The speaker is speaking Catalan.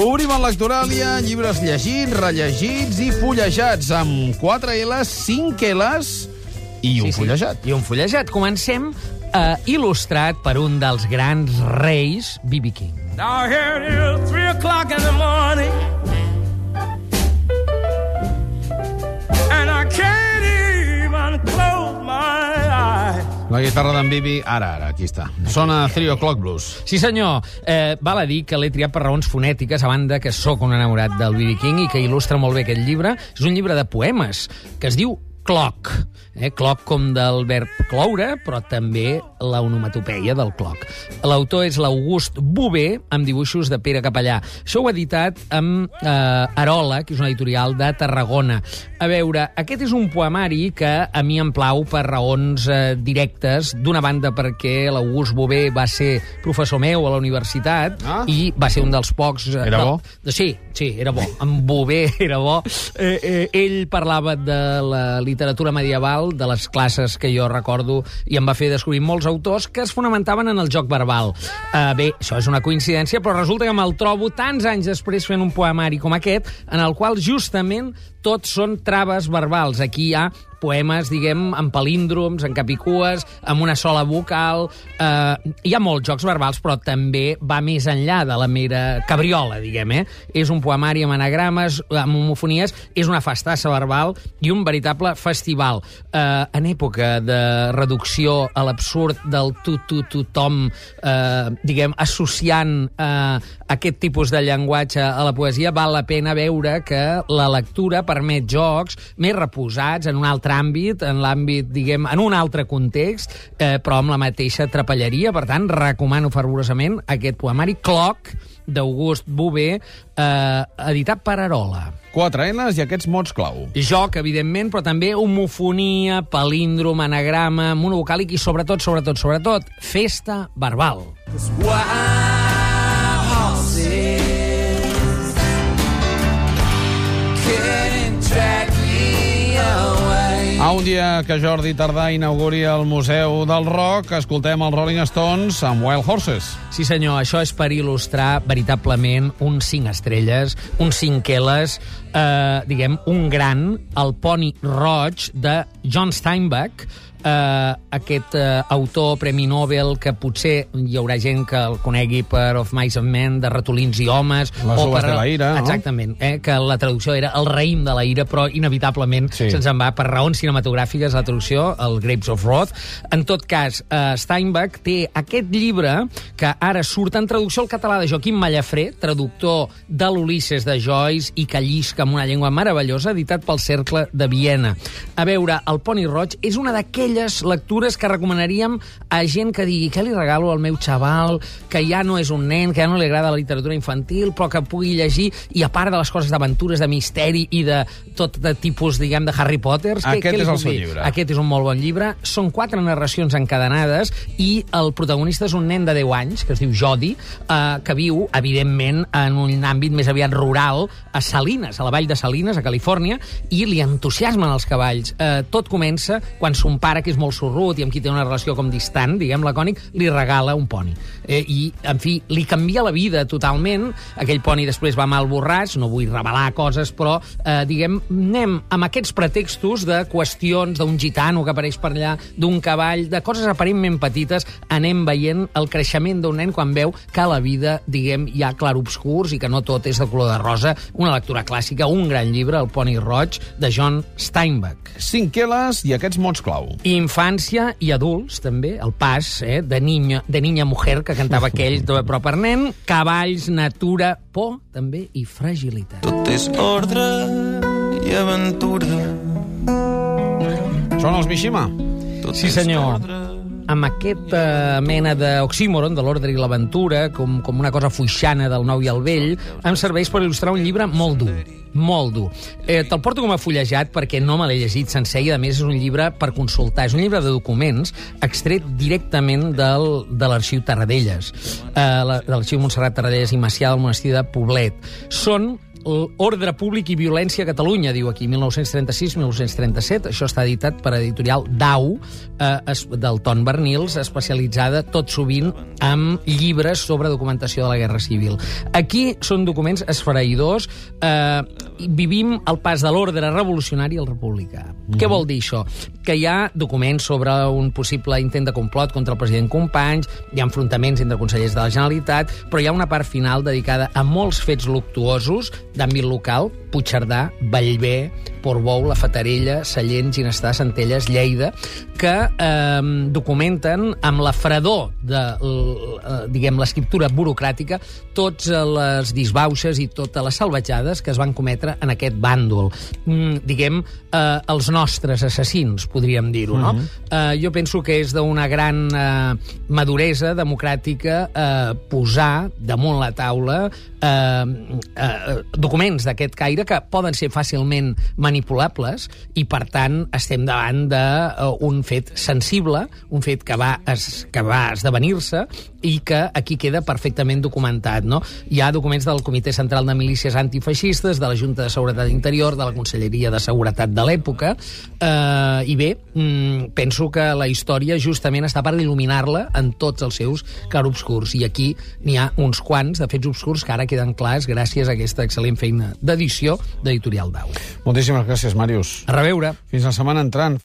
Obrim el Lectoràlia, llibres llegits, rellegits i fullejats, amb 4 L's, 5 L's i un fullejat. I un fullejat. Comencem eh, il·lustrat per un dels grans reis, B.B. King. Now here it is, three o'clock in the morning. La guitarra d'en Bibi, ara, ara, aquí està. Sona 3 O'Clock Blues. Sí, senyor. Eh, val a dir que l'he triat per raons fonètiques, a banda que sóc un enamorat del B.B. King i que il·lustra molt bé aquest llibre. És un llibre de poemes que es diu cloc. Eh? Cloc com del verb cloure, però també la onomatopeia del cloc. L'autor és l'August Bové, amb dibuixos de Pere Capellà. Això ho ha editat amb eh, Arola, que és una editorial de Tarragona. A veure, aquest és un poemari que a mi em plau per raons eh, directes. D'una banda, perquè l'August Bové va ser professor meu a la universitat Ah. i va ser un dels pocs... eh, Era bo? Sí, sí, era bo. En Bové era bo. Eh, eh, ell parlava de la literatura medieval, de les classes que jo recordo, i em va fer descobrir molts autors que es fonamentaven en el joc verbal. Eh, bé, això és una coincidència, però resulta que me'l trobo tants anys després fent un poemari com aquest, en el qual justament tots són traves verbals. Aquí hi ha poemes, diguem, amb palíndroms, en capicues, amb una sola vocal... Eh, hi ha molts jocs verbals, però també va més enllà de la mera cabriola, diguem, eh? És un poemari amb anagrames, amb homofonies, és una festassa verbal i un veritable festival. Eh, en època de reducció a l'absurd del tu-tu-tu-tom, eh, diguem, associant eh, aquest tipus de llenguatge a la poesia, val la pena veure que la lectura permet jocs més reposats en un altre àmbit, en l'àmbit, diguem, en un altre context, eh, però amb la mateixa trapelleria. Per tant, recomano fervorosament aquest poemari Cloc, d'August Bové, eh, editat per Arola. 4 L's i aquests mots clau. Joc, evidentment, però també homofonia, palíndrom, anagrama, monovocàlic i, sobretot, sobretot, sobretot, festa verbal. Wild Un dia que Jordi Tardà inauguri el Museu del Rock, escoltem els Rolling Stones amb Wild Horses. Sí, senyor, això és per il·lustrar veritablement un cinc estrelles, un cinqueles, eh, diguem, un gran, el poni roig de John Steinbeck, eh, aquest eh, autor Premi Nobel que potser hi haurà gent que el conegui per Of Mice and Men, de ratolins i homes... Les o per- de la ira, no? Exactament, eh, que la traducció era El raïm de la ira, però inevitablement Sí. se'ns en va per raons cinematogràfiques la traducció, el Grapes of Wrath. En tot cas, eh, Steinbeck té aquest llibre que ara surt en traducció al català de Joaquim Mallafré, traductor de l'Ulisses de Joyce i que llisca amb una llengua meravellosa, editat pel Cercle de Viena. A veure, El Poni Roig és una d'aquelles lectures que recomanaríem a gent que digui què li regalo al meu xaval, que ja no és un nen, que ja no li agrada la literatura infantil, però que pugui llegir, i a part de les coses d'aventures, de misteri i de tot de tipus, diguem, de Harry Potter... Aquest li és el seu dir? llibre. Aquest és un molt bon llibre. Són quatre narracions encadenades i el protagonista és un nen de 10 anys, que es diu Jody, eh, que viu, evidentment, en un àmbit més aviat rural, a Salines, a la vall de Salines, a Califòrnia, i li entusiasmen els cavalls. Eh, tot comença quan son pare, que és molt sorrut i amb qui té una relació com distant, diguem lacònic, li regala un poni. Eh, I, en fi, li canvia la vida totalment. Aquell poni després va mal borratx, no vull revelar coses, però, eh, diguem, anem amb aquests pretextos de qüestions d'un gitano que apareix per allà, d'un cavall, de coses aparentment petites, anem veient el creixement d'un nen quan veu que a la vida, diguem, hi ha clarobscurs i que no tot és de color de rosa. Una lectura clàssica, un gran llibre, El poni roig, de John Steinbeck. 5 L's i aquests mots clau. Infància i adults, també, el pas eh, de, niña, de niña mujer que cantava aquell, de- però per nen, cavalls, natura, por, també, i fragilitat. Tot és ordre i aventura. Són els Mishima. Tot Sí, senyor. ordre. Amb aquesta mena d'oxímoron de l'ordre i l'aventura, com, com una cosa fuixana del nou i el vell, em serveix per il·lustrar un llibre molt dur, molt dur. Eh, Te'l porto com a fullejat perquè no me l'he llegit sencer i, a més, és un llibre per consultar. És un llibre de documents extret directament del, de l'arxiu Tarradellas, eh, la- de l'arxiu Montserrat Tarradellas i Macià del monestir de Poblet. Són Ordre Públic i Violència a Catalunya, diu aquí, 1936-1937. Això està editat per editorial Dau, eh, del Ton Bernils, especialitzada tot sovint amb llibres sobre documentació de la Guerra Civil. Aquí són documents esfereïdors. Eh, vivim el pas de l'ordre revolucionari al republicà. Què vol dir això? Que hi ha documents sobre un possible intent de complot contra el president Companys, hi ha enfrontaments entre consellers de la Generalitat, però hi ha una part final dedicada a molts fets luctuosos d'àmbit local, Puigcerdà, Vallvé, Portbou, La Fatarella, Sallent, Ginestà, Centelles, Lleida, que eh, documenten amb la fredor de, eh, diguem, l'escriptura burocràtica tots les disbauxes i totes les salvatjades que es van cometre en aquest bàndol. Mm, diguem, eh, els nostres assassins, podríem dir-ho, no? eh, jo penso que és d'una gran eh, maduresa democràtica eh, posar damunt la taula eh, eh, documents d'aquest caire que poden ser fàcilment manipulables i, per tant, estem davant d'un fet sensible, un fet que va, es, que va esdevenir-se i que aquí queda perfectament documentat. No? Hi ha documents del Comitè Central de Milícies Antifeixistes, de la Junta de Seguretat Interior, de la Conselleria de Seguretat de l'època, eh, i bé, mm, penso que la història justament està per il·luminar-la en tots els seus clarobscurs, i aquí n'hi ha uns quants de fets obscurs que ara queden clars gràcies a aquesta excel·lent feina d'edició d'Editorial Dau. Moltíssimes gràcies, Màrius. A reveure. Fins la setmana entrant.